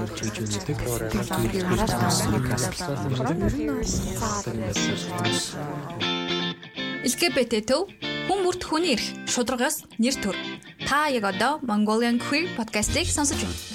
болж үж үздэг. LGBT төв хүн бүрт хүний эрх шударгаас нэр төр. Та яг одоо Mongolian Queer podcast-ийг сонсож байна.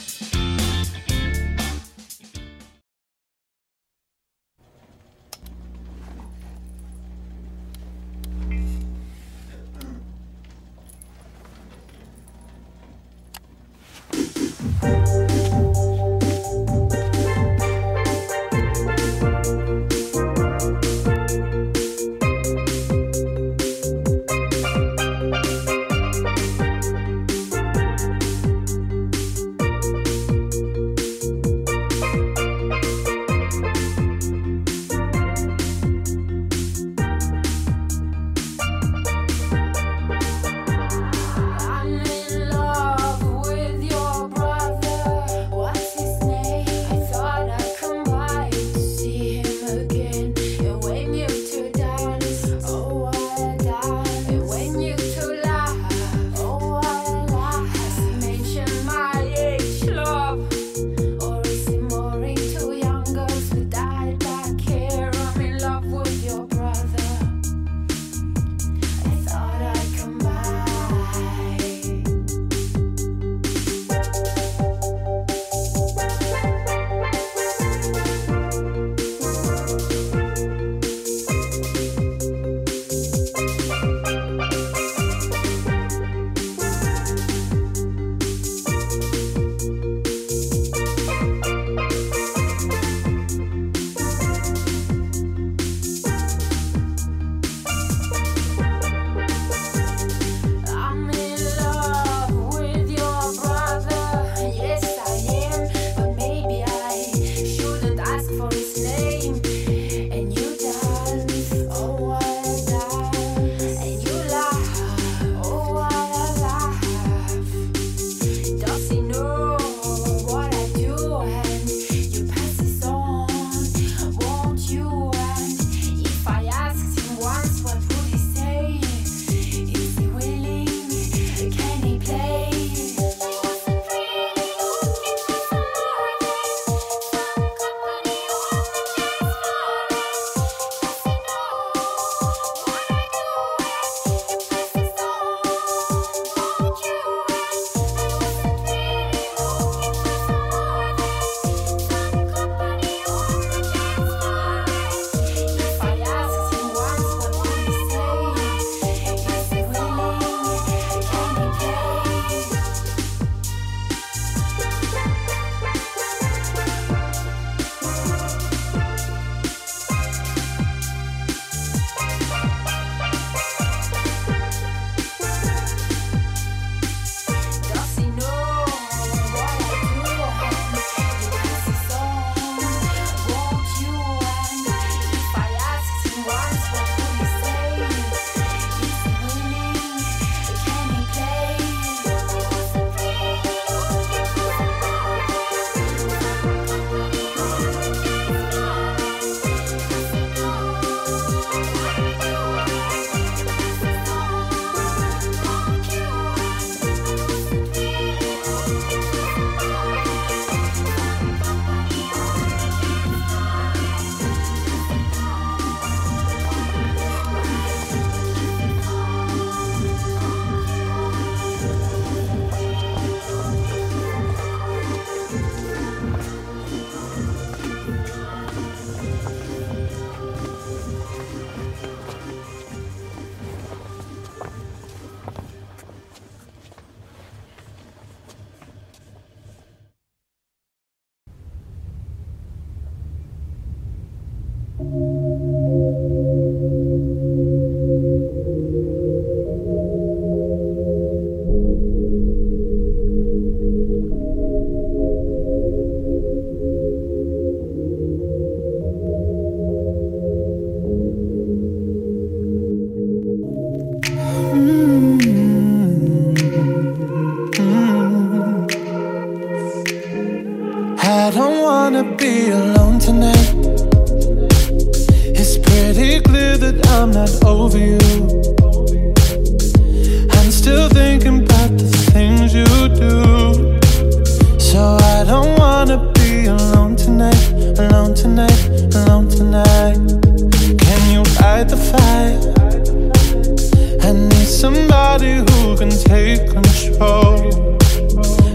somebody who can take control.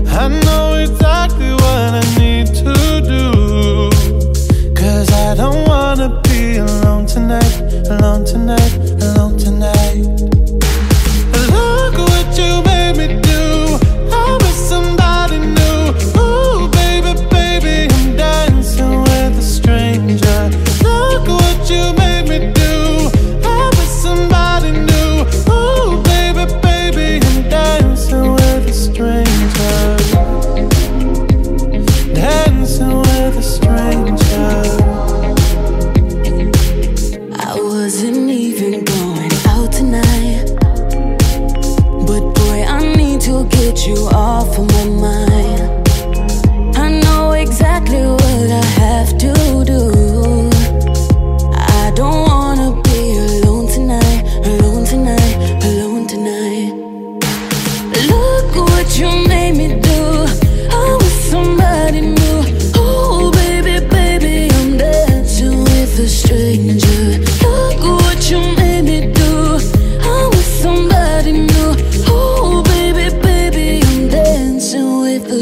I know exactly what I need to do. Cause I don't wanna be alone tonight, alone tonight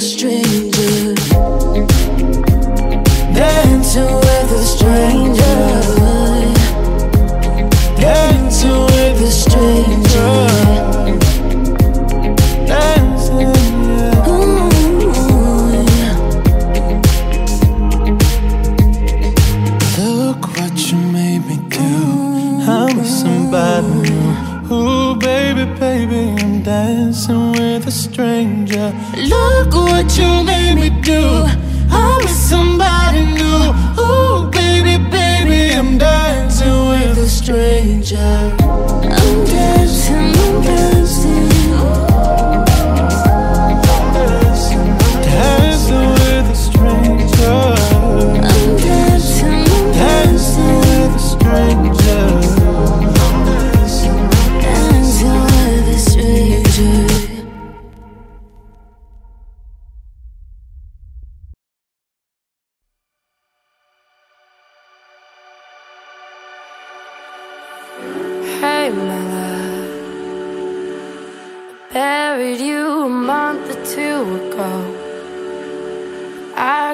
strength.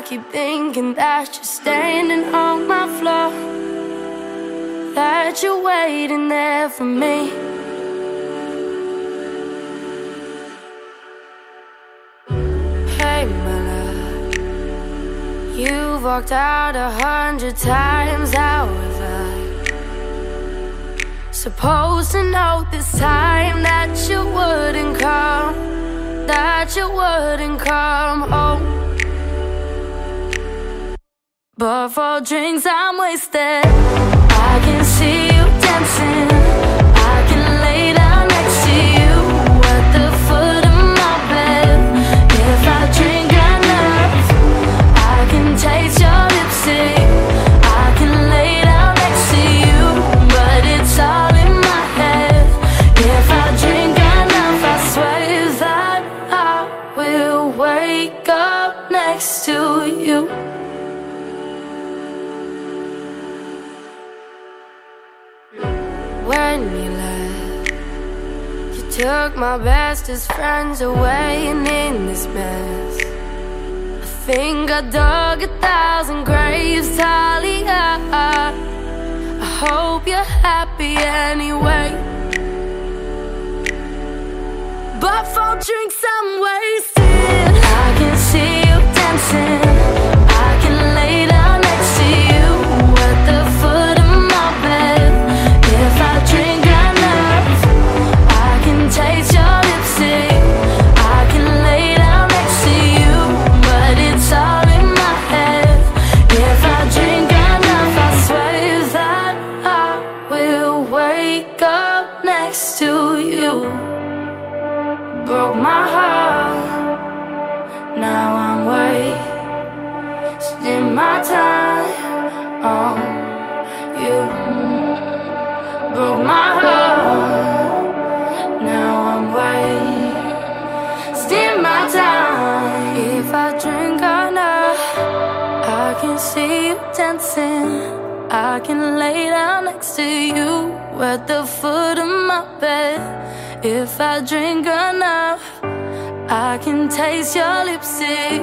keep thinking that you're standing on my floor. That you're waiting there for me. Hey, my love, you've walked out a hundred times. How was I supposed to know this time that you wouldn't come? That you wouldn't come home? But for drinks I'm wasted. I can see took my bestest friends away and in this mess I think I dug a thousand graves can lay down next to you at the foot of my bed. If I drink enough, I can taste your lipstick.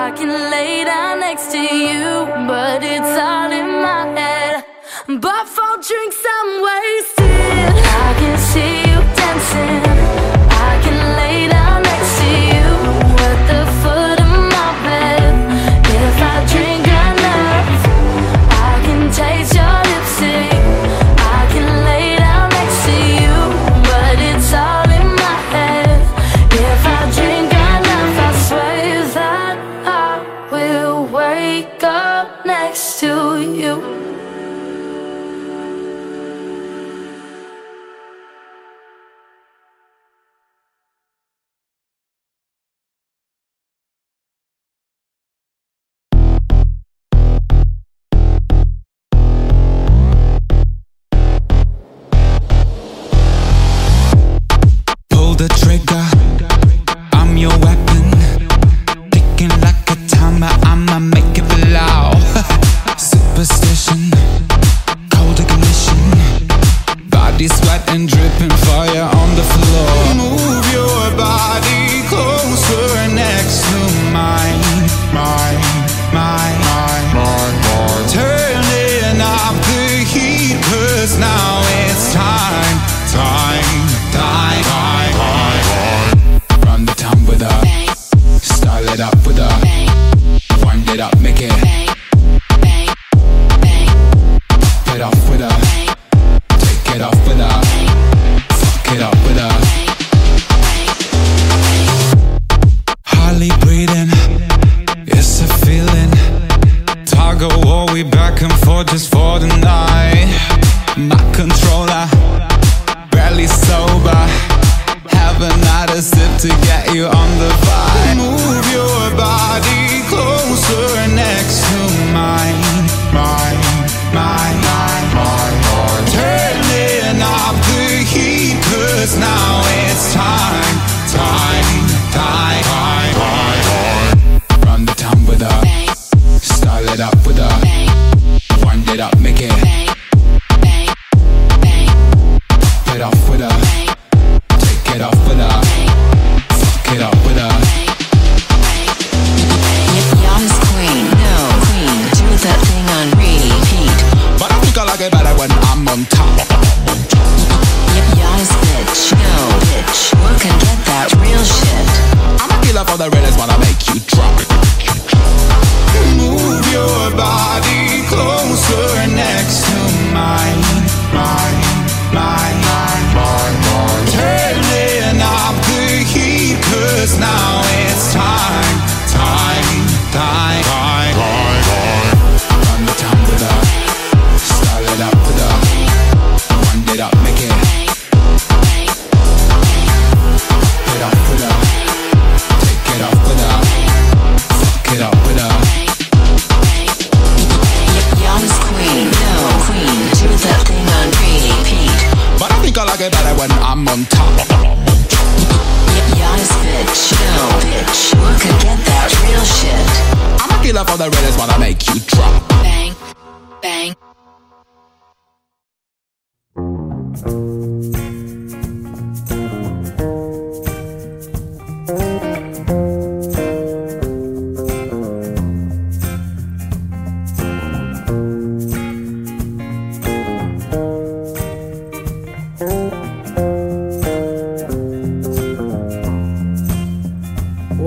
I can lay down next to you, but it's all in my head. But for drinks I'm wasted, I can see.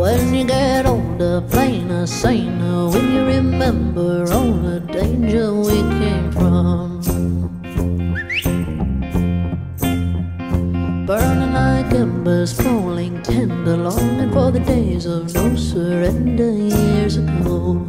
When you get older, plainer, saner, when you remember all the danger we came from. Burning like embers, falling tender, longing for the days of no surrender years ago.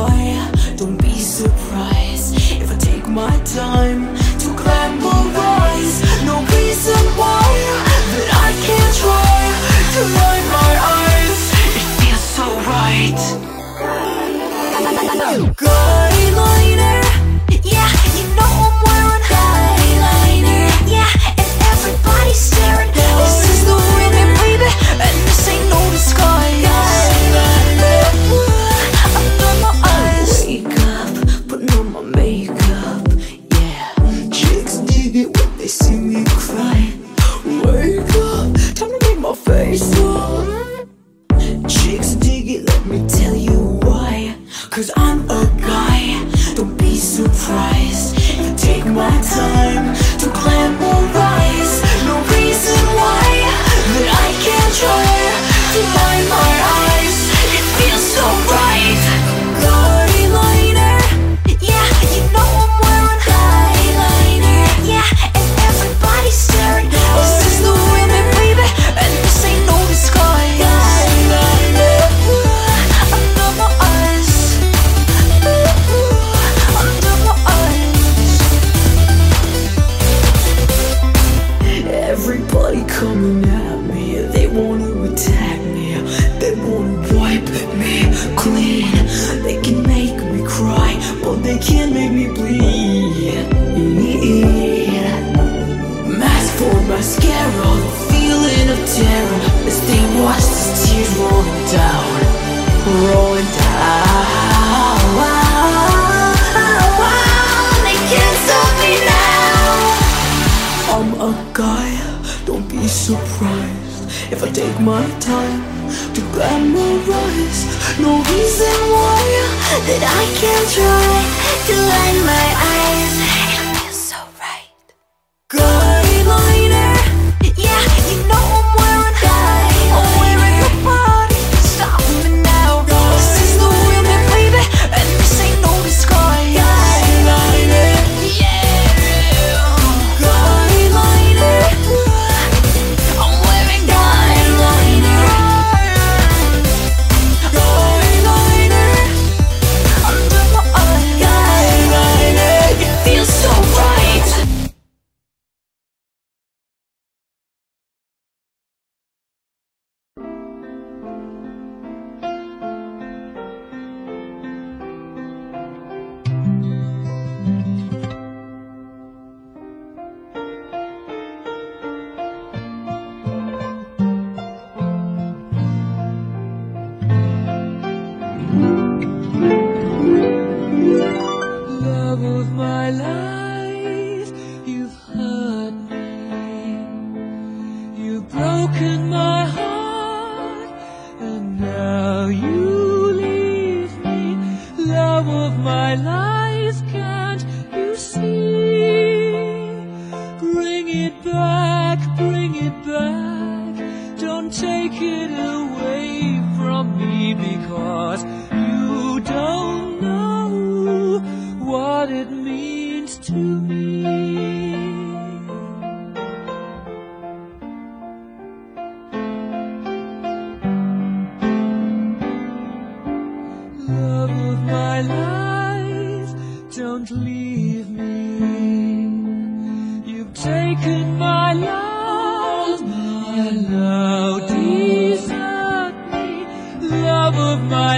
joy. Don't be surprised if I take my time to glamorize. No reason why that I can't try to light my eyes. It feels so right.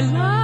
my.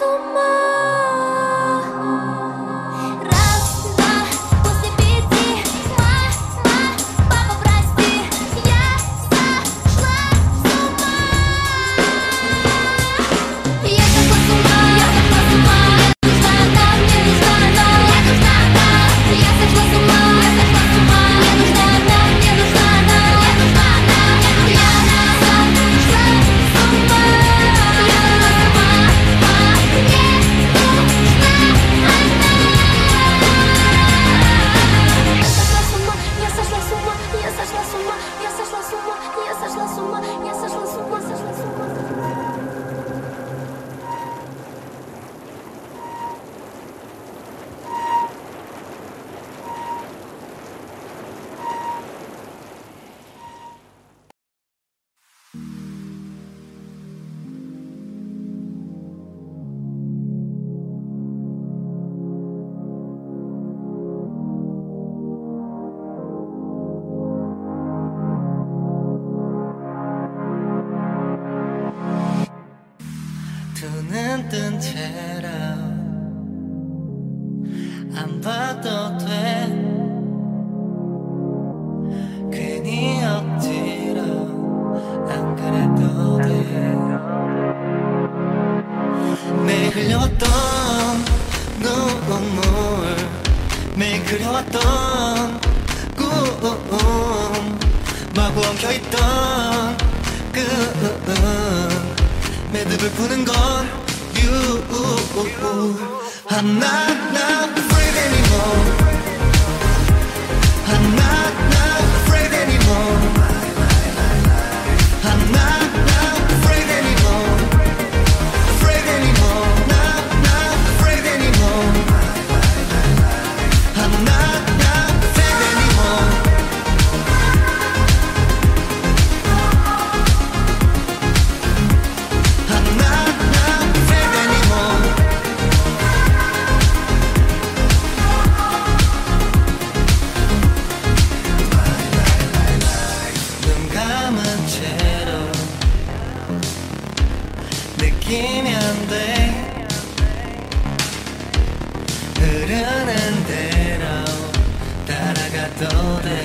so much. 안 봐도 돼. 괜히 억지로 안 그래도 돼내 흘려왔던 눈물 내 그려왔던 꿈 마구 엉켜있던 끈 매듭을 푸는 건 you 하나 나 afraid don't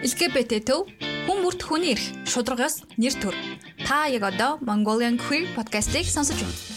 LGBT төв хүн бүрт хүний эрх шударгаас нэр төр. Та яг одоо Mongolian Queer podcast-ийг сонсож байна.